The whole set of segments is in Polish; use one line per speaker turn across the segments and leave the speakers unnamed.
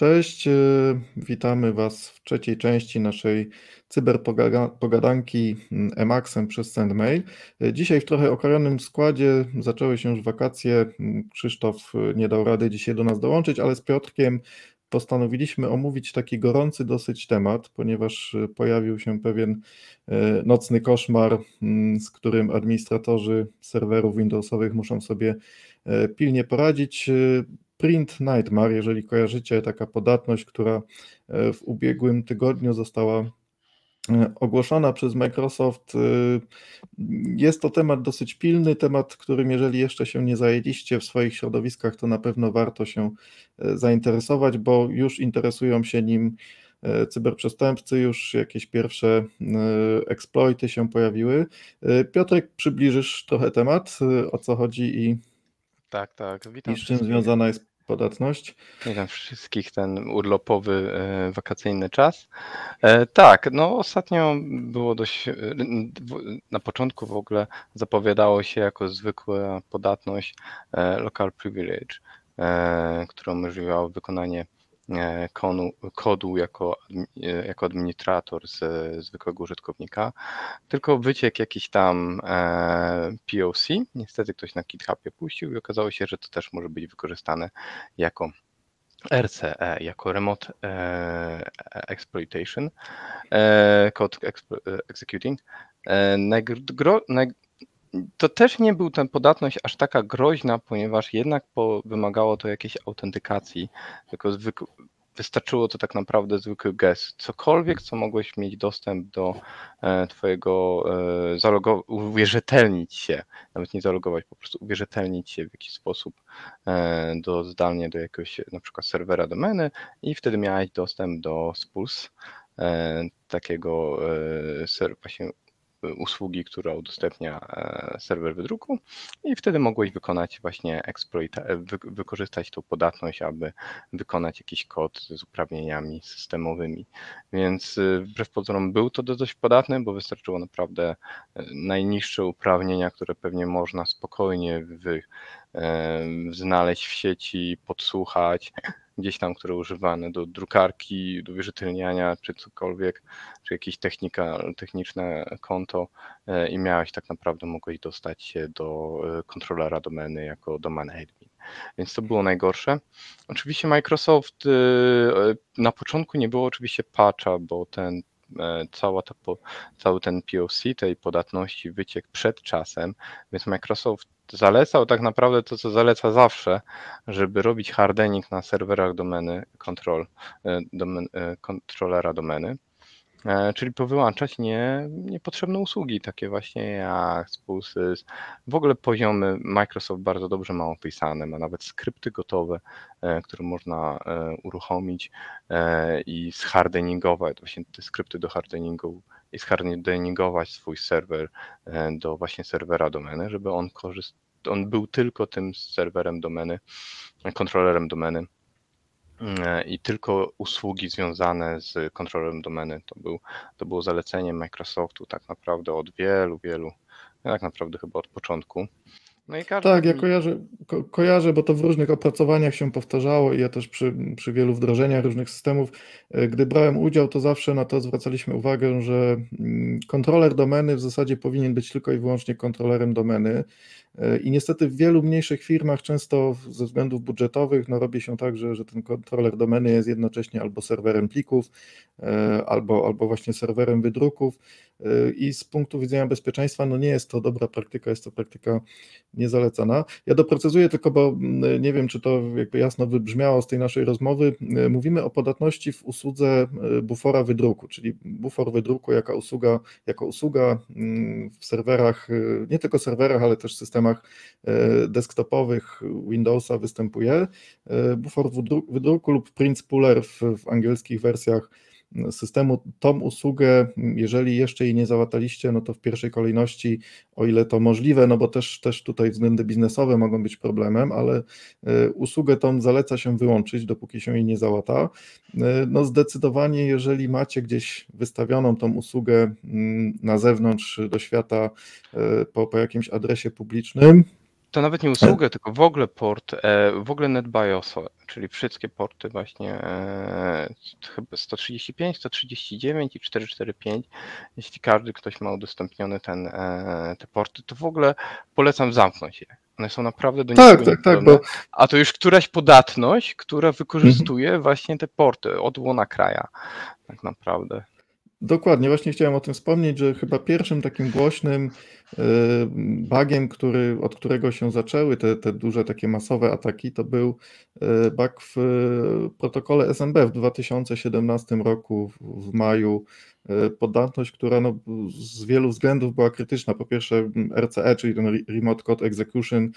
Cześć, e, witamy Was w trzeciej części naszej cyberpogadanki mm, Emaxem przez SendMail. E, dzisiaj w trochę okrojonym składzie zaczęły się już wakacje. Mm, Krzysztof e, nie dał rady dzisiaj do nas dołączyć, ale z Piotrkiem postanowiliśmy omówić taki gorący dosyć temat, ponieważ pojawił się pewien nocny koszmar, mm, z którym administratorzy serwerów Windowsowych muszą sobie pilnie poradzić. Print Nightmare, jeżeli kojarzycie, taka podatność, która e, w ubiegłym tygodniu została e, ogłoszona przez Microsoft. E, jest to temat dosyć pilny, temat, którym jeżeli jeszcze się nie zajęliście w swoich środowiskach, to na pewno warto się zainteresować, bo już interesują się nim cyberprzestępcy, już jakieś pierwsze eksploity się pojawiły. Piotrek, przybliżysz trochę temat, o co chodzi i,
tak, tak. Witam
i z czym związana jest podatność.
Witam wszystkich, ten urlopowy, e, wakacyjny czas. E, tak, no ostatnio było dość, e, na początku w ogóle zapowiadało się jako zwykła podatność local privilege, która umożliwiała wykonanie konu, kodu jako, e, jako administrator z zwykłego użytkownika, tylko wyciekł jakiś tam e, POC. Niestety ktoś na GitHubie puścił i okazało się, że to też może być wykorzystane jako RCE, jako Remote Exploitation, Code Executing. To też nie był ten podatność aż taka groźna, ponieważ jednak po, wymagało to jakiejś autentykacji, tylko wystarczyło to tak naprawdę zwykły gest. Cokolwiek, co mogłeś mieć dostęp do e, Twojego, e, zalogować, uwierzytelnić się, nawet nie zalogować, po prostu uwierzytelnić się w jakiś sposób e, do zdalnie do jakiegoś na przykład serwera domeny i wtedy miałeś dostęp do Spulse, takiego właśnie usługi, która udostępnia e, serwer wydruku i wtedy mogłeś wykonać właśnie exploit, e, wy, wykorzystać tą podatność, aby wykonać jakiś kod z uprawnieniami systemowymi. Więc e, wbrew pozorom był to dość podatny, bo wystarczyło naprawdę najniższe uprawnienia, które pewnie można spokojnie wy, znaleźć w sieci, podsłuchać, gdzieś tam, które używane do drukarki, do wierzytelniania, czy cokolwiek, czy jakieś technika, techniczne konto e, i miałeś tak naprawdę, mogłeś dostać się do e, kontrolera domeny jako domain admin. Więc to było najgorsze. Oczywiście Microsoft e, na początku nie było oczywiście patcha, bo ten cała ta, cały ten POC tej podatności wyciekł przed czasem, więc Microsoft zalecał tak naprawdę to, co zaleca zawsze, żeby robić hardening na serwerach domeny control, e, domen, e, kontrolera domeny, e, czyli powyłączać nie, niepotrzebne usługi, takie właśnie jak Spulsys. W ogóle poziomy Microsoft bardzo dobrze ma opisane, ma nawet skrypty gotowe, które można uruchomić i zhardeningować, właśnie te skrypty do hardeningu i zhardeningować swój serwer do właśnie serwera domeny, żeby on korzyst, on był tylko tym serwerem domeny, kontrolerem domeny i tylko usługi związane z kontrolerem domeny to, był, to było zalecenie Microsoftu tak naprawdę od wielu, wielu, tak naprawdę chyba od początku.
No i każdy... Tak, ja kojarzę, ko kojarzę, bo to w różnych opracowaniach się powtarzało i ja też przy, przy wielu wdrożeniach różnych systemów, e, gdy brałem udział, to zawsze na to zwracaliśmy uwagę, że mm, kontroler domeny w zasadzie powinien być tylko i wyłącznie kontrolerem domeny. E, I niestety w wielu mniejszych firmach, często ze względów budżetowych, no robi się tak, że, że ten kontroler domeny jest jednocześnie albo serwerem plików, e, albo, albo właśnie serwerem wydruków. I z punktu widzenia bezpieczeństwa, no nie jest to dobra praktyka, jest to praktyka niezalecana. Ja doprecyzuję tylko, bo mm, nie wiem, czy to jakby jasno wybrzmiało z tej naszej rozmowy. Mówimy o podatności w usłudze e, bufora wydruku, czyli bufor wydruku jako usługa, jako usługa mm, w serwerach, e, nie tylko serwerach, ale też systemach desktopowych Windowsa występuje. Bufor wydruku lub print spooler w, w angielskich wersjach systemu. Tą usługę, jeżeli jeszcze jej nie załataliście, no to w pierwszej kolejności, o ile to możliwe, no bo też, też tutaj względy biznesowe mogą być problemem, ale e, usługę tą zaleca się wyłączyć, dopóki się jej nie załata. E, no zdecydowanie, jeżeli macie gdzieś wystawioną tą usługę mm, na zewnątrz do świata e, po, po jakimś adresie publicznym,
to nawet nie usługę, tylko w ogóle port, e, w ogóle NetBIOS, czyli wszystkie porty właśnie e, chyba 135, 139 i 445. Jeśli każdy ktoś ma udostępniony ten, e, te porty, to w ogóle polecam zamknąć je. One są naprawdę do
tak, tak, tak, bo...
A to już któraś podatność, która wykorzystuje mhm. właśnie te porty od łona kraja, tak naprawdę.
Dokładnie, właśnie chciałem o tym wspomnieć, że chyba pierwszym takim głośnym e, bugiem, który, od którego się zaczęły te, te duże takie masowe ataki, to był e, bug w protokole SMB w 2017 roku w maju podatność, która no, z wielu względów była krytyczna. Po pierwsze, RCE, czyli ten Remote Code Execution,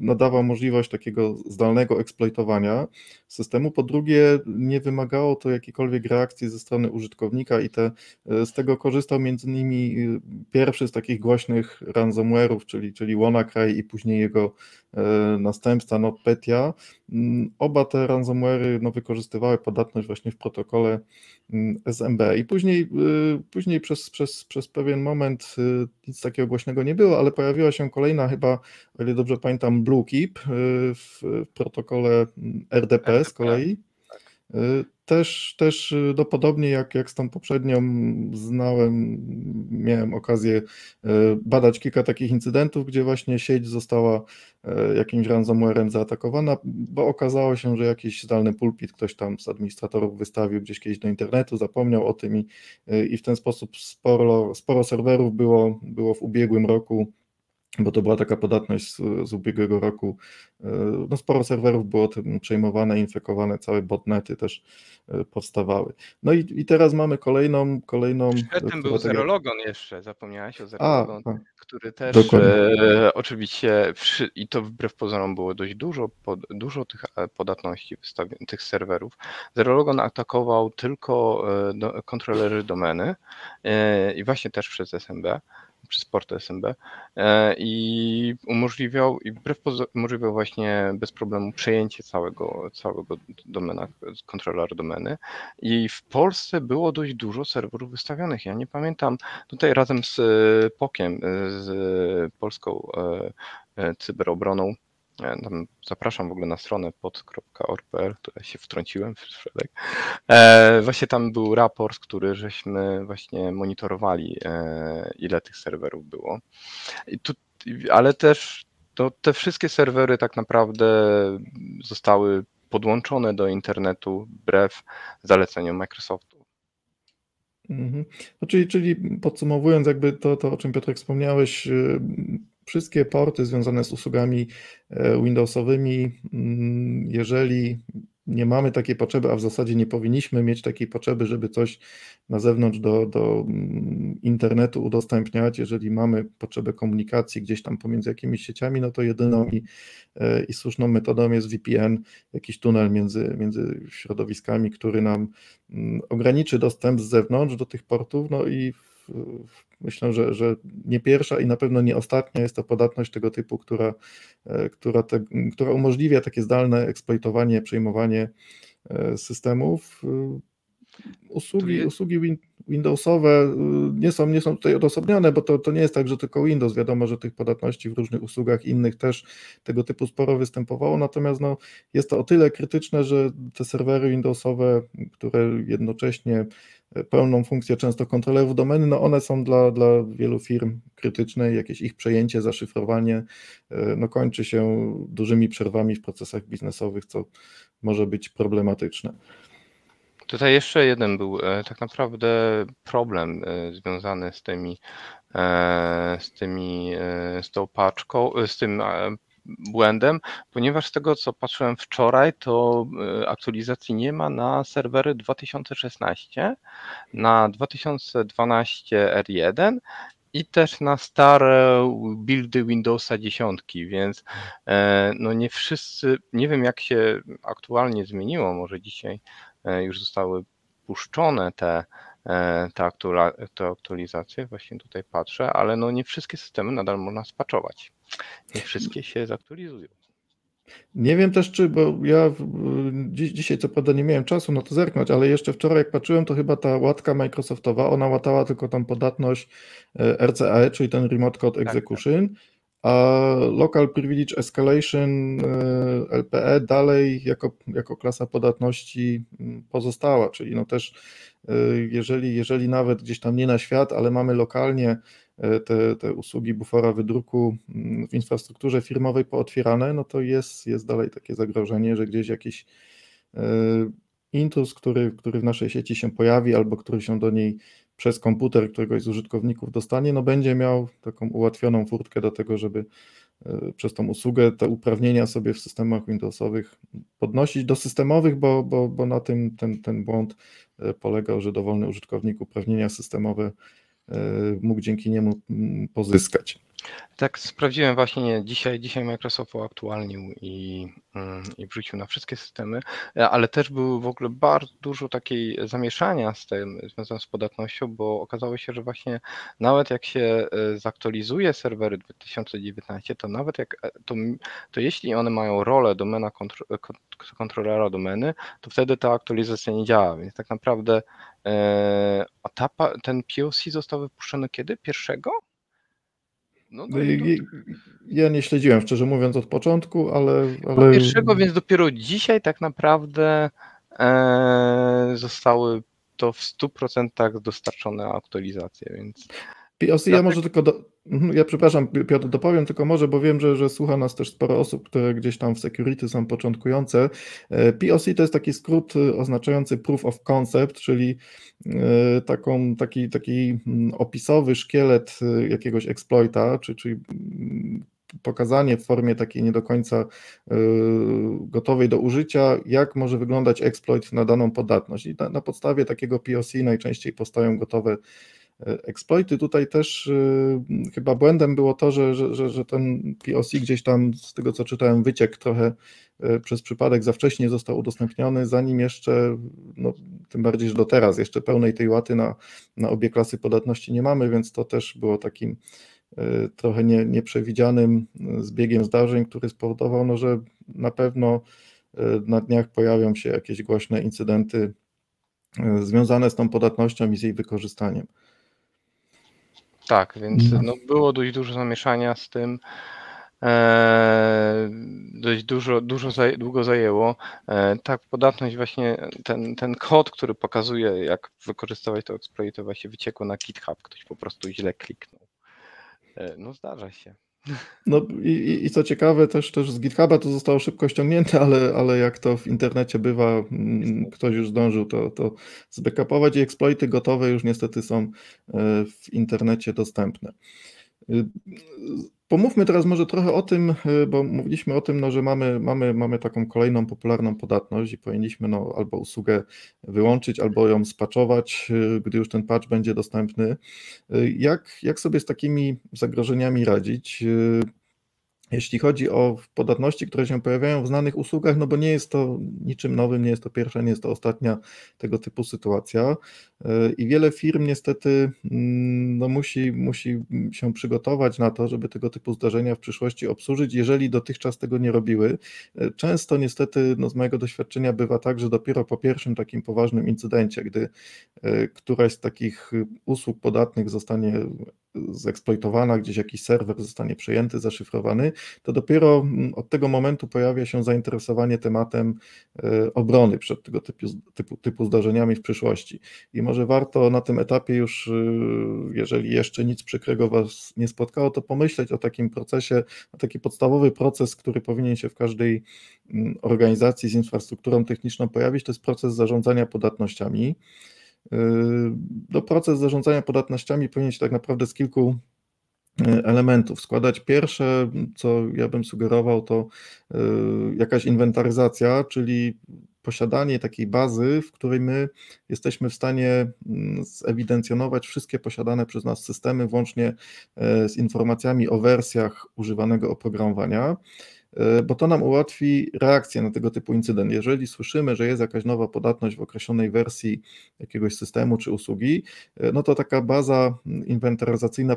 nadawał możliwość takiego zdalnego eksploitowania systemu. Po drugie, nie wymagało to jakiejkolwiek reakcji ze strony użytkownika i te, z tego korzystał między innymi pierwszy z takich głośnych ransomware'ów, czyli, czyli WannaCry i później jego następca NotPetya. Mm, oba te ransomware'y no, wykorzystywały podatność właśnie w protokole mm, SMB i później, y, później przez, przez, przez pewien moment y, nic takiego głośnego nie było, ale pojawiła się kolejna chyba, o ile dobrze pamiętam, BlueKeep y, w, w protokole RDP z kolei. Też, też no podobnie jak, jak z tą poprzednią znałem, miałem okazję e, badać kilka takich incydentów, gdzie właśnie sieć została e, jakimś ransomwarem zaatakowana, bo okazało się, że jakiś zdalny pulpit ktoś tam z administratorów wystawił gdzieś kiedyś do internetu, zapomniał o tym i, i w ten sposób sporo, sporo serwerów było, było w ubiegłym roku bo to była taka podatność z, z ubiegłego roku. E, no sporo serwerów było tym przejmowane, infekowane, całe botnety też e, powstawały. No i, i teraz mamy kolejną. kolejną
Przedtem był Zerologon jeszcze, zapomniałeś o Zerologon, A, który też e, oczywiście, i to wbrew pozorom było dość dużo, pod, dużo tych e, podatności tych serwerów. Zerologon atakował tylko do, kontrolery domeny e, i właśnie też przez SMB przez port SMB e, i umożliwiał, i wbrew umożliwiał właśnie bez problemu przejęcie całego, całego domena, kontroler domeny i w Polsce było dość dużo serwerów wystawionych. Ja nie pamiętam, tutaj razem z e, POKiem, e, z polską cyberobroną zapraszam w ogóle na stronę pod.org.pl, która się wtrąciłem w Fredek. E, właśnie tam był raport, który żeśmy właśnie monitorowali, e, ile tych serwerów było. Tu, ale też to, te wszystkie serwery tak naprawdę zostały podłączone do internetu wbrew zaleceniom Microsoftu.
Mhm. No, czyli, czyli podsumowując, jakby to, to, o czym Piotrek wspomniałeś, y, wszystkie porty związane z usługami e, Windowsowymi, mm, jeżeli nie mamy takiej potrzeby, a w zasadzie nie powinniśmy mieć takiej potrzeby, żeby coś na zewnątrz do, do mm, internetu udostępniać. Jeżeli mamy potrzebę komunikacji gdzieś tam pomiędzy jakimiś sieciami, no to jedyną i, e, i słuszną metodą jest VPN, jakiś tunel między, między środowiskami, który nam mm, ograniczy dostęp z zewnątrz do tych portów, no i myślę, że, że nie pierwsza i na pewno nie ostatnia jest to podatność tego typu, która, e, która, te, która umożliwia takie zdalne eksploitowanie, przejmowanie e, systemów. E, usługi, usługi Windowsowe nie są, nie są tutaj odosobnione, bo to, to nie jest tak, że tylko Windows. Wiadomo, że tych podatności w różnych usługach innych też tego typu sporo występowało, natomiast no, jest to o tyle krytyczne, że te serwery Windowsowe, które jednocześnie pełną funkcję często kontrolerów domeny, no one są dla, dla wielu firm krytyczne, jakieś ich przejęcie, zaszyfrowanie e, no kończy się dużymi przerwami w procesach biznesowych, co może być problematyczne.
Tutaj jeszcze jeden był e, tak naprawdę problem e, związany z tymi, z tymi, z tą paczką, z tym błędem, ponieważ z tego co patrzyłem wczoraj, to e, aktualizacji nie ma na serwery 2016, na 2012 R1 i też na stare buildy Windowsa 10, więc e, no nie wszyscy, nie wiem jak się aktualnie zmieniło, może dzisiaj e, już zostały puszczone te, te, aktualizacje, właśnie tutaj patrzę, ale no nie wszystkie systemy nadal można spaczować. Nie wszystkie się zaktualizują.
Nie wiem też, czy, bo ja dziś, dzisiaj co prawda nie miałem czasu na to zerknąć, ale jeszcze wczoraj jak patrzyłem, to chyba ta łatka Microsoftowa, ona łatała tylko tam podatność e, RCA, czyli ten Remote Code Execution, tak, tak. A Local Privilege Escalation LPE dalej jako, jako klasa podatności mm, pozostała, czyli no też jeżeli, jeżeli nawet gdzieś tam nie na świat, ale mamy lokalnie te, te usługi bufora wydruku mm, w infrastrukturze firmowej pootwierane, no to jest, jest dalej takie zagrożenie, że gdzieś jakiś intruz, który, który w naszej sieci się pojawi albo który się do niej przez komputer któregoś z użytkowników dostanie, no będzie miał taką ułatwioną furtkę do tego, żeby e, przez tą usługę te uprawnienia sobie w systemach Windowsowych podnosić do systemowych, bo, bo, bo na tym ten, ten błąd e, polegał, że dowolny użytkownik uprawnienia systemowe e, mógł dzięki niemu mm, pozyskać.
Tak, sprawdziłem właśnie dzisiaj, dzisiaj Microsoft uaktualnił i, mm, i wrzucił na wszystkie systemy, e, ale też było w ogóle bardzo dużo takiej zamieszania z tym związanym z podatnością, bo okazało się, że właśnie nawet jak się e, zaktualizuje serwery 2019, to nawet jak e, to, to jeśli one mają rolę domena kontro, kontrolera domeny, to wtedy ta aktualizacja nie działa, więc tak naprawdę a ta, ten POC został wypuszczony kiedy? Pierwszego?
No, no ja nie śledziłem, szczerze mówiąc, od początku, ale. ale...
Pierwszego, więc dopiero dzisiaj tak naprawdę e, zostały to w 100% dostarczone aktualizacje, więc.
POC, ja może tylko do, Mhm, ja przepraszam, Piotr, dopowiem tylko może, bo wiem, że, że słucha nas też sporo osób, które gdzieś tam w security są początkujące. E, POC to jest taki skrót e, oznaczający proof of concept, czyli e, taką, taki, taki mm, opisowy szkielet jakiegoś exploita, czy, czyli mm, pokazanie w formie takiej nie do końca gotowej do użycia, jak może wyglądać exploit na daną podatność. I na, na podstawie takiego POC najczęściej powstają gotowe exploity. Tutaj też y, chyba błędem było to, że, że, że ten POC gdzieś tam, z tego co czytałem, wyciekł trochę y, przez przypadek, za wcześnie został udostępniony, zanim jeszcze, no, tym bardziej, że do teraz jeszcze pełnej tej łaty na, na obie klasy podatności nie mamy, więc to też było takim y, trochę nie, nieprzewidzianym zbiegiem zdarzeń, który spowodował, no, że na pewno na dniach pojawią się jakieś głośne incydenty związane z tą podatnością i z jej wykorzystaniem.
Tak, więc no. no, było dość dużo zamieszania z tym. E, dość dużo, dużo długo zajęło. E, tak, podatność właśnie, ten, ten kod, który pokazuje, jak wykorzystywać to exploit, właśnie wyciekło na GitHub, ktoś po prostu źle kliknął. E, no zdarza się.
No i, i co ciekawe, też, też z GitHuba to zostało szybko ściągnięte, ale, ale jak to w internecie bywa, mm, ktoś już zdążył to, to zbackupować i exploity gotowe już niestety są e, w internecie dostępne. Y, Pomówmy teraz może trochę o tym, y, bo mówiliśmy o tym, no, że mamy, mamy, mamy taką kolejną popularną podatność i powinniśmy no, albo usługę wyłączyć, albo ją spaczować, y, gdy już ten patch będzie dostępny. Jak, jak sobie z takimi zagrożeniami radzić? Jeśli chodzi o podatności, które się pojawiają w znanych usługach, no bo nie jest to niczym nowym, nie jest to pierwsza, nie jest to ostatnia tego typu sytuacja e, i wiele firm niestety mm, no musi, musi się przygotować na to, żeby tego typu zdarzenia w przyszłości obsłużyć, jeżeli dotychczas tego nie robiły. E, często niestety no z mojego doświadczenia bywa tak, że dopiero po pierwszym takim poważnym incydencie, gdy e, któraś z takich usług podatnych zostanie zeksploitowana, gdzieś jakiś serwer zostanie przejęty, zaszyfrowany, to dopiero mm, od tego momentu pojawia się zainteresowanie tematem e, obrony przed tego typu, typu, typu zdarzeniami w przyszłości. I może warto na tym etapie już, e, jeżeli jeszcze nic przykrego Was nie spotkało, to pomyśleć o takim procesie, o taki podstawowy proces, który powinien się w każdej mm, organizacji z infrastrukturą techniczną pojawić, to jest proces zarządzania podatnościami. No, proces zarządzania podatnościami powinien się tak naprawdę z kilku y, elementów składać. Pierwsze, co ja bym sugerował, to y, jakaś inwentaryzacja, czyli posiadanie takiej bazy, w której my jesteśmy w stanie mm, zewidencjonować wszystkie posiadane przez nas systemy, włącznie z informacjami o wersjach używanego oprogramowania. E, bo to nam ułatwi reakcję na tego typu incydent. Jeżeli słyszymy, że jest jakaś nowa podatność w określonej wersji jakiegoś systemu czy usługi, e, no to taka baza inwentaryzacyjna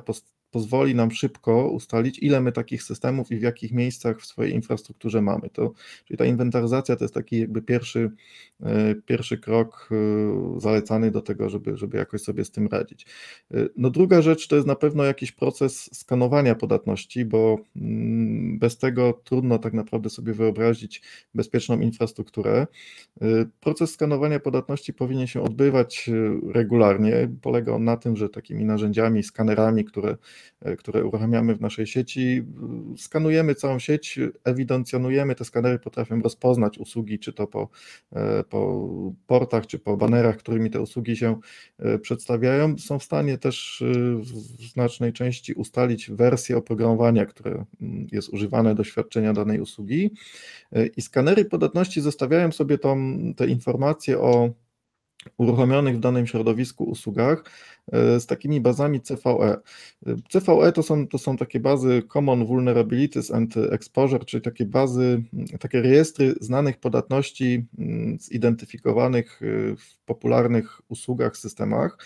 pozwoli nam szybko ustalić, ile my takich systemów i w jakich miejscach w swojej infrastrukturze mamy. To, czyli ta inwentaryzacja to jest taki jakby pierwszy, e, pierwszy krok e, zalecany do tego, żeby, żeby jakoś sobie z tym radzić. No druga rzecz to jest na pewno jakiś proces skanowania podatności, bo mm, bez tego trudno tak naprawdę sobie wyobrazić bezpieczną infrastrukturę. Proces skanowania podatności powinien się odbywać regularnie. Polega on na tym, że takimi narzędziami, skanerami, które, e, które uruchamiamy w naszej sieci, skanujemy całą sieć, ewidencjonujemy, te skanery potrafią rozpoznać usługi, czy to po, e, po portach, czy po banerach, którymi te usługi się e, przedstawiają. Są w stanie też w znacznej części ustalić wersję oprogramowania, które mm, jest używane do świadczenia danej usługi. I skanery podatności zostawiają sobie tą, te informacje o uruchomionych w danym środowisku usługach e, z takimi bazami CVE. CVE to są, to są takie bazy Common Vulnerabilities and Exposure, czyli takie bazy, takie rejestry znanych podatności mm, zidentyfikowanych e, w popularnych usługach, systemach.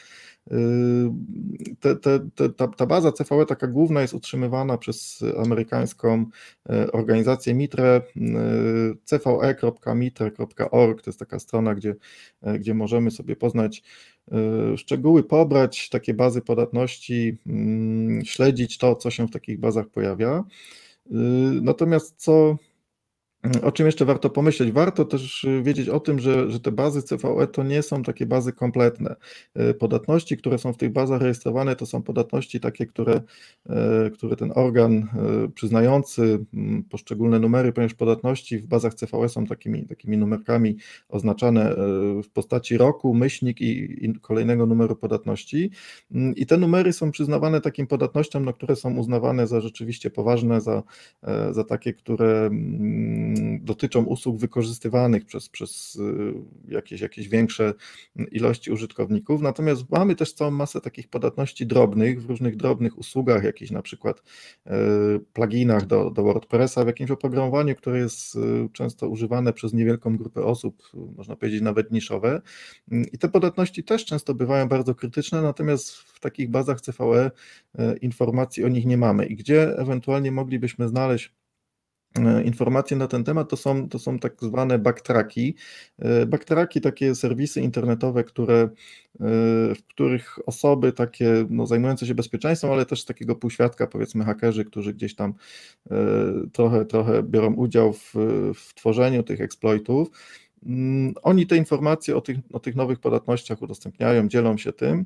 Te, te, te, ta, ta baza CVE, taka główna, jest utrzymywana przez amerykańską e, organizację Mitre, cve.mitre.org, to jest taka strona, gdzie, e, gdzie możemy sobie poznać e, szczegóły, pobrać takie bazy podatności, mm, śledzić to, co się w takich bazach pojawia. Natomiast co o czym jeszcze warto pomyśleć? Warto też y, wiedzieć o tym, że, że te bazy CVE to nie są takie bazy kompletne. Y, podatności, które są w tych bazach rejestrowane, to są podatności takie, które, y, które ten organ przyznający mm, poszczególne numery, ponieważ podatności w bazach CVE są takimi, takimi numerkami oznaczane w postaci roku, myślnik i, i kolejnego numeru podatności. Mm, I te numery są przyznawane takim podatnościom, no, które są uznawane za rzeczywiście poważne, za, za takie, które mm, dotyczą usług wykorzystywanych przez, przez y, jakieś, jakieś większe ilości użytkowników. Natomiast mamy też całą masę takich podatności drobnych w różnych drobnych usługach, jakichś na przykład y, pluginach do, do WordPressa, w jakimś oprogramowaniu, które jest y, często używane przez niewielką grupę osób, można powiedzieć nawet niszowe. I te podatności też często bywają bardzo krytyczne, natomiast w takich bazach CVE informacji o nich nie mamy. I gdzie ewentualnie moglibyśmy znaleźć informacje na ten temat to są, to są tak zwane backtracki. E, backtracki, takie serwisy internetowe, które, e, w których osoby takie no, zajmujące się bezpieczeństwem, ale też takiego półświadka, powiedzmy hakerzy, którzy gdzieś tam trochę, trochę biorą udział w, w tworzeniu tych exploitów, mm, oni te informacje o tych, o tych nowych podatnościach udostępniają, dzielą się tym.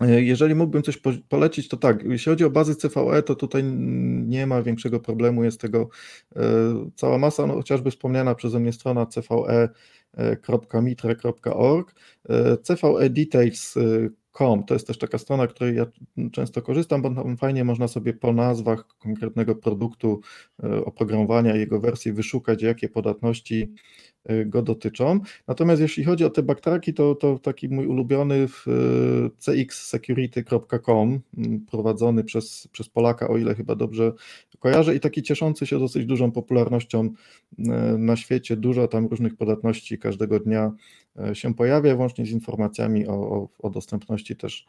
E, jeżeli mógłbym coś polecić, to tak, jeśli chodzi o bazy CVE, to tutaj nie ma większego problemu, jest tego e, cała masa, no, chociażby wspomniana przeze mnie strona cve.mitre.org, CVE Details.com to jest też taka strona, której ja często korzystam, bo tam fajnie można sobie po nazwach konkretnego produktu, e, oprogramowania, jego wersji wyszukać, jakie podatności go dotyczą. Natomiast jeśli chodzi o te backtracki, to, to taki mój ulubiony y, cxsecurity.com, mm, prowadzony przez, przez Polaka, o ile chyba dobrze kojarzę, i taki cieszący się dosyć dużą popularnością y, na świecie. Dużo tam różnych podatności każdego dnia się pojawia, włącznie z informacjami o, o, o dostępności też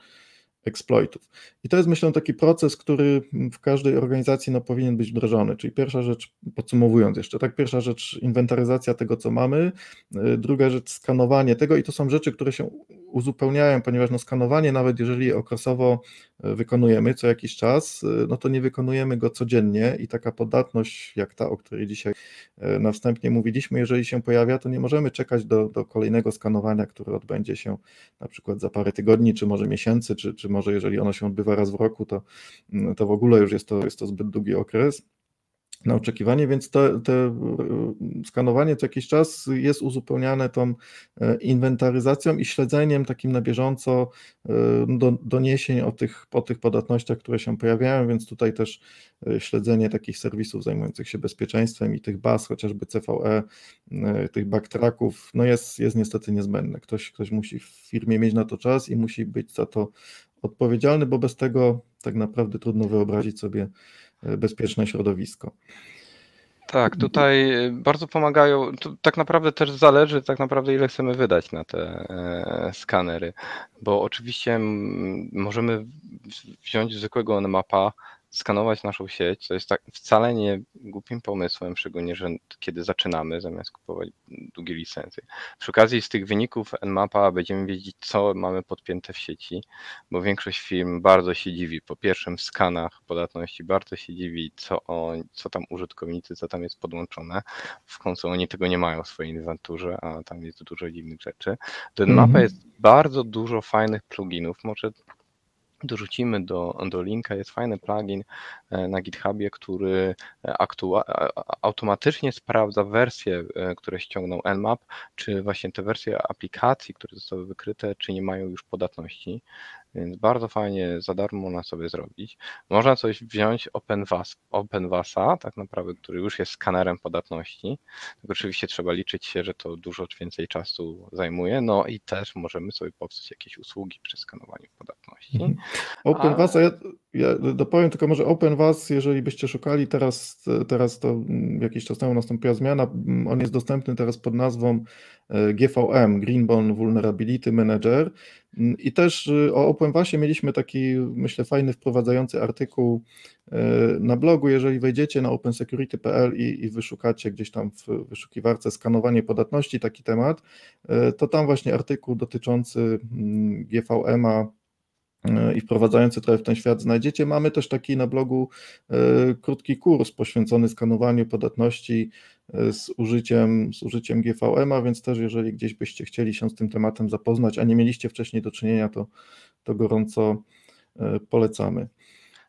exploitów. I to jest myślę taki proces, który w każdej organizacji no, powinien być wdrożony. Czyli pierwsza rzecz, podsumowując jeszcze, tak, pierwsza rzecz inwentaryzacja tego, co mamy, y, druga rzecz skanowanie tego i to są rzeczy, które się uzupełniają, ponieważ no, skanowanie, nawet jeżeli okresowo y, wykonujemy co jakiś czas, y, no to nie wykonujemy go codziennie i taka podatność jak ta, o której dzisiaj na wstępie mówiliśmy, jeżeli się pojawia, to nie możemy czekać do, do kolejnego skanowania, które odbędzie się na przykład za parę tygodni, czy może miesięcy, czy, czy może jeżeli ono się odbywa raz w roku, to, to w ogóle już jest to, jest to zbyt długi okres na oczekiwanie, więc to, to, e, skanowanie co jakiś czas jest uzupełniane tą e, inwentaryzacją i śledzeniem takim na bieżąco e, do, doniesień o tych, o tych podatnościach, które się pojawiają, więc tutaj też śledzenie takich serwisów zajmujących się bezpieczeństwem i tych baz, chociażby CVE, tych backtracków, no jest, jest niestety niezbędne. Ktoś, ktoś musi w firmie mieć na to czas i musi być za to odpowiedzialny, bo bez tego tak naprawdę trudno wyobrazić sobie e, bezpieczne środowisko.
Tak, tutaj bardzo pomagają. To tak naprawdę też zależy, tak naprawdę, ile chcemy wydać na te e, skanery, bo oczywiście możemy wziąć zwykłego Nmapa, skanować naszą sieć, to jest tak wcale nie głupim pomysłem, szczególnie, że kiedy zaczynamy, zamiast kupować długie licencje. Przy okazji z tych wyników Nmapa będziemy wiedzieć, co mamy podpięte w sieci, bo większość firm bardzo się dziwi, po pierwszym w skanach podatności, bardzo się dziwi, co, on, co tam użytkownicy, co tam jest podłączone. W końcu oni tego nie mają w swojej inwenturze, a tam jest dużo dziwnych rzeczy. Do Nmapa mm -hmm. jest bardzo dużo fajnych pluginów, może dorzucimy do, do linka, jest fajny plugin e, na GitHubie, który e, automatycznie sprawdza wersje, e, które ściągnął Nmap, czy właśnie te wersje aplikacji, które zostały wykryte, czy nie mają już podatności. Więc bardzo fajnie za darmo można sobie zrobić. Można coś wziąć OpenVAS, OpenVASa, tak naprawdę, który już jest skanerem podatności. Tylko oczywiście trzeba liczyć się, że to dużo więcej czasu zajmuje. No i też możemy sobie popsuć jakieś usługi przy skanowaniu podatności. Mhm.
OpenVAS, A... ja, ja dopowiem tylko może OpenVAS, jeżeli byście szukali, teraz, teraz to jakiś czas temu nastąpiła zmiana. On jest dostępny teraz pod nazwą e, GVM, Greenbone Vulnerability Manager. I też y, o OpenVASie mieliśmy taki, myślę, fajny wprowadzający artykuł y, na blogu. Jeżeli wejdziecie na opensecurity.pl i, i wyszukacie gdzieś tam w wyszukiwarce skanowanie podatności taki temat, y, to tam właśnie artykuł dotyczący mm, GVM-a i wprowadzający trochę w ten świat znajdziecie. Mamy też taki na blogu krótki kurs poświęcony skanowaniu podatności z użyciem, z użyciem GVM-a, więc też jeżeli gdzieś byście chcieli się z tym tematem zapoznać, a nie mieliście wcześniej do czynienia, to, to gorąco e, polecamy.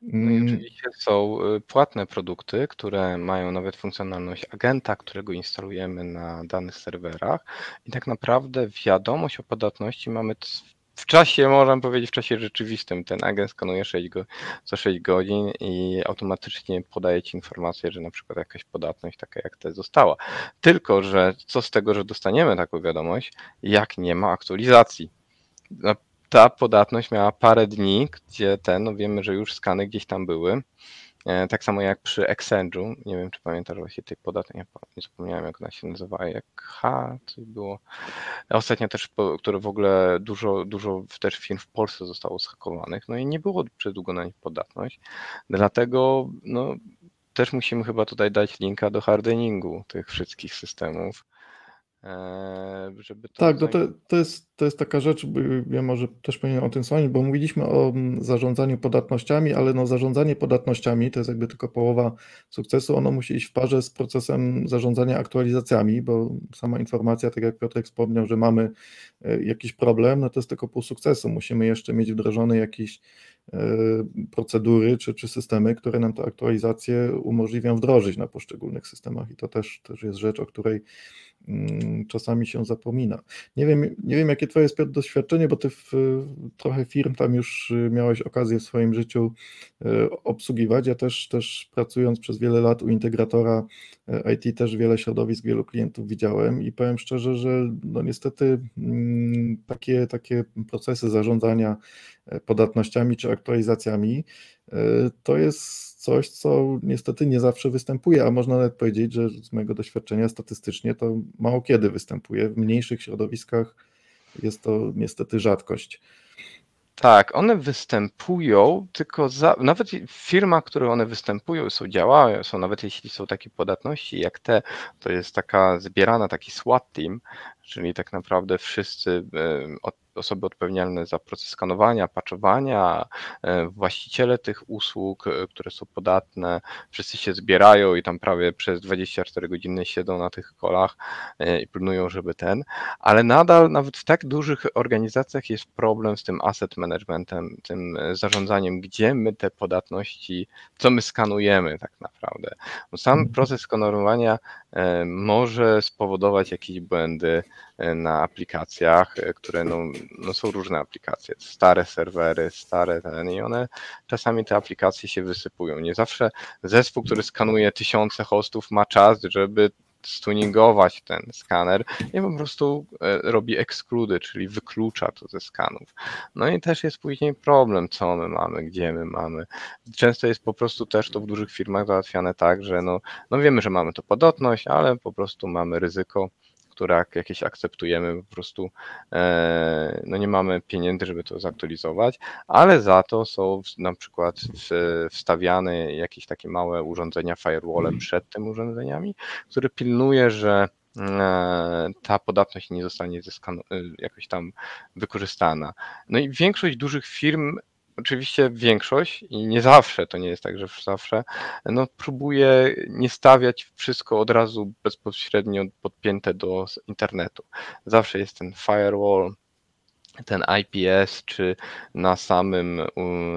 No i mm. oczywiście są e, płatne produkty, które mają nawet funkcjonalność agenta, którego instalujemy na danych serwerach i tak naprawdę wiadomość o podatności mamy w czasie, można powiedzieć, w czasie rzeczywistym ten agent skanuje 6 go, co 6 godzin i automatycznie podaje Ci informację, że na przykład jakaś podatność taka jak ta została. Tylko, że co z tego, że dostaniemy taką wiadomość, jak nie ma aktualizacji. No, ta podatność miała parę dni, gdzie ten, no wiemy, że już skany gdzieś tam były, tak samo jak przy Exchange'u, nie wiem czy pamiętasz właśnie tej podatki, nie, zapomniałem jak ona się nazywała, jak H, coś było. Ostatnio też, które w ogóle dużo, dużo też firm w Polsce zostało zhakowanych, no i nie było przez długo na nich podatność, dlatego no, też musimy chyba tutaj dać linka do hardeningu tych wszystkich systemów,
e, żeby to tak, no to, to, jest, to jest taka rzecz, ja może też powinienem o tym wspomnieć, bo mówiliśmy o mm, zarządzaniu podatnościami, ale no zarządzanie podatnościami to jest jakby tylko połowa sukcesu, ono musi iść w parze z procesem zarządzania aktualizacjami, bo sama informacja, tak jak Piotrek wspomniał, że mamy e, jakiś problem, no to jest tylko pół sukcesu, musimy jeszcze mieć wdrożone jakieś e, procedury czy, czy systemy, które nam tę aktualizację umożliwią wdrożyć na poszczególnych systemach. I to też, też jest rzecz, o której czasami się zapomina. Nie wiem, nie wiem jakie twoje jest doświadczenie, bo ty w, trochę firm tam już y, miałeś okazję w swoim życiu y, obsługiwać. Ja też, też pracując przez wiele lat u integratora y, IT też wiele środowisk, wielu klientów widziałem i powiem szczerze, że no niestety mm, takie, takie procesy zarządzania podatnościami czy aktualizacjami to jest coś, co niestety nie zawsze występuje, a można nawet powiedzieć, że z mojego doświadczenia statystycznie to mało kiedy występuje. W mniejszych środowiskach jest to niestety rzadkość.
Tak, one występują, tylko za, nawet w firmach, które one występują, są działają, są nawet jeśli są takie podatności jak te, to jest taka zbierana, taki SWAT team, czyli tak naprawdę wszyscy od osoby odpowiedzialne za proces skanowania, patchowania, e, właściciele tych usług, e, które są podatne, wszyscy się zbierają i tam prawie przez 24 godziny siedzą na tych kolach e, i pilnują, żeby ten, ale nadal nawet w tak dużych organizacjach jest problem z tym asset managementem, tym zarządzaniem, gdzie my te podatności, co my skanujemy tak naprawdę. Bo sam mhm. proces skanowania może spowodować jakieś błędy na aplikacjach, które no, no są różne aplikacje, stare serwery, stare ten i one czasami te aplikacje się wysypują. Nie zawsze zespół, który skanuje tysiące hostów ma czas, żeby stuningować ten skaner i po prostu e, robi ekskludy, czyli wyklucza to ze skanów. No i też jest później problem, co my mamy, gdzie my mamy. Często jest po prostu też to w dużych firmach załatwiane tak, że no, no wiemy, że mamy to podatność, ale po prostu mamy ryzyko które jak jakieś akceptujemy, po prostu e, no nie mamy pieniędzy, żeby to zaktualizować, ale za to są na przykład wstawiane jakieś takie małe urządzenia, firewall przed tymi urządzeniami, które pilnuje, że e, ta podatność nie zostanie jakoś tam wykorzystana. No i większość dużych firm oczywiście większość i nie zawsze, to nie jest tak, że zawsze, no próbuje nie stawiać wszystko od razu bezpośrednio podpięte do internetu. Zawsze jest ten firewall, ten IPS, czy na samym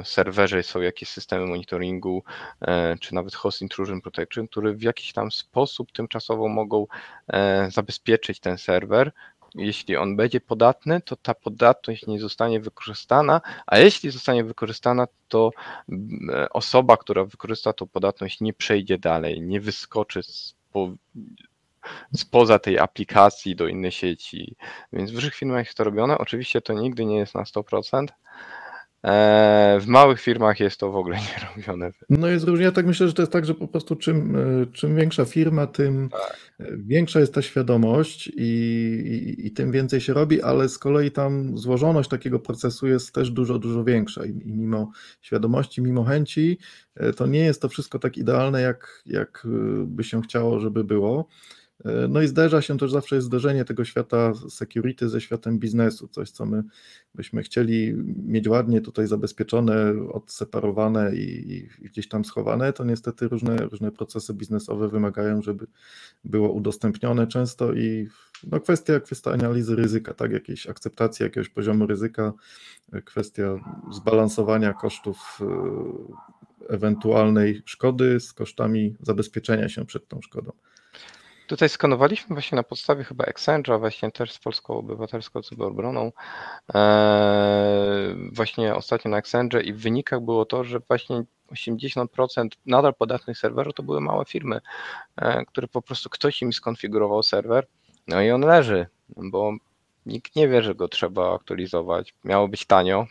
serwerze są jakieś systemy monitoringu, e, czy nawet host intrusion protection, które w jakiś tam sposób tymczasowo mogą e, zabezpieczyć ten serwer, jeśli on będzie podatny, to ta podatność nie zostanie wykorzystana, a jeśli zostanie wykorzystana, to mm, osoba, która wykorzysta tą podatność, nie przejdzie dalej, nie wyskoczy spo, spoza tej aplikacji do innej sieci. Więc w dużych firmach jest to robione. Oczywiście to nigdy nie jest na 100%, E, w małych firmach jest to w ogóle nie robione.
No jest różnie. Ja tak myślę, że to jest tak, że po prostu czym, e, czym większa firma, tym tak. większa jest ta świadomość i, i, i, tym więcej się robi, ale z kolei tam złożoność takiego procesu jest też dużo, dużo większa. I, i mimo świadomości, mimo chęci, e, to nie jest to wszystko tak idealne, jak, jak by się chciało, żeby było. No i zderza się też zawsze jest zderzenie tego świata security ze światem biznesu, coś co my byśmy chcieli mieć ładnie tutaj zabezpieczone, odseparowane i, i gdzieś tam schowane, to niestety różne, różne procesy biznesowe wymagają, żeby było udostępnione często i no kwestia, kwestia analizy ryzyka, tak, jakiejś akceptacji jakiegoś poziomu ryzyka, kwestia zbalansowania kosztów e, ewentualnej szkody z kosztami zabezpieczenia się przed tą szkodą.
Tutaj skanowaliśmy właśnie na podstawie chyba Exchange'a, właśnie też z Polską Obywatelską Cyberobroną, eee, właśnie ostatnio na Exchange i w wynikach było to, że właśnie 80% nadal podatnych serwerów to były małe firmy, e, które po prostu ktoś im skonfigurował serwer, no i on leży, bo nikt nie wie, że go trzeba aktualizować. Miało być tanio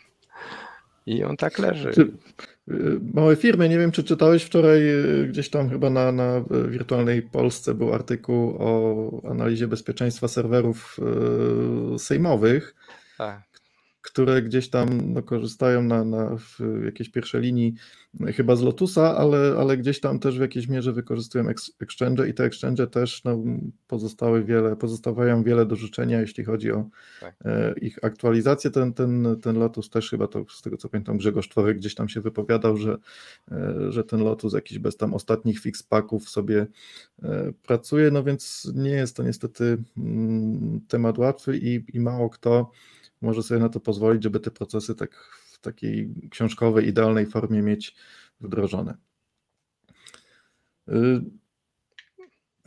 i on tak leży.
Y, małe firmy. Nie wiem, czy czytałeś wczoraj y, gdzieś tam chyba na, na wirtualnej Polsce był artykuł o analizie bezpieczeństwa serwerów y, sejmowych. Tak które gdzieś tam no, korzystają na, na w jakiejś pierwszej linii chyba z Lotusa, ale, ale gdzieś tam też w jakiejś mierze wykorzystują exchange i te exchange też no, pozostały wiele, pozostawiają wiele do życzenia, jeśli chodzi o tak. e, ich aktualizację. Ten, ten, ten Lotus też chyba to z tego co pamiętam Grzegorz Tworek gdzieś tam się wypowiadał, że, e, że ten Lotus jakiś bez tam ostatnich fix packów sobie e, pracuje, no więc nie jest to niestety mm, temat łatwy i, i mało kto może sobie na to pozwolić, żeby te procesy tak w takiej książkowej, idealnej formie mieć wdrożone. Y,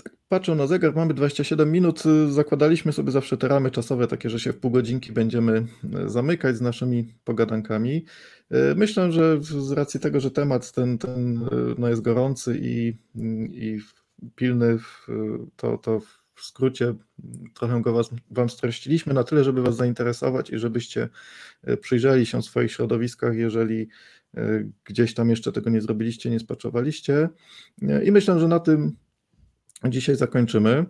tak patrzę na zegar, mamy 27 minut. Y, zakładaliśmy sobie zawsze te ramy czasowe, takie, że się w pół godzinki będziemy y, zamykać z naszymi pogadankami. Myślę, że z racji tego, że temat ten, ten no jest gorący i, i pilny, to, to w skrócie trochę go was, Wam streściliśmy na tyle, żeby Was zainteresować i żebyście e, przyjrzeli się w swoich środowiskach, jeżeli e, gdzieś tam jeszcze tego nie zrobiliście, nie spaczowaliście. E, I myślę, że na tym dzisiaj zakończymy.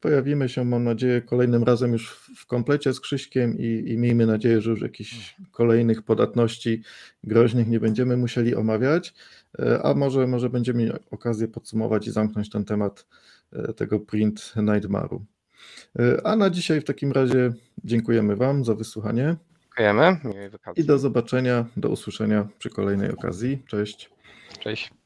Pojawimy się, mam nadzieję, kolejnym razem już w komplecie z Krzyśkiem i, i miejmy nadzieję, że już jakichś kolejnych podatności groźnych nie będziemy musieli omawiać, a może, może będziemy mieli okazję podsumować i zamknąć ten temat tego print Nightmare'u. E, a na dzisiaj w takim razie dziękujemy Wam za wysłuchanie.
Dziękujemy.
I do zobaczenia, do usłyszenia przy kolejnej okazji. Cześć.
Cześć.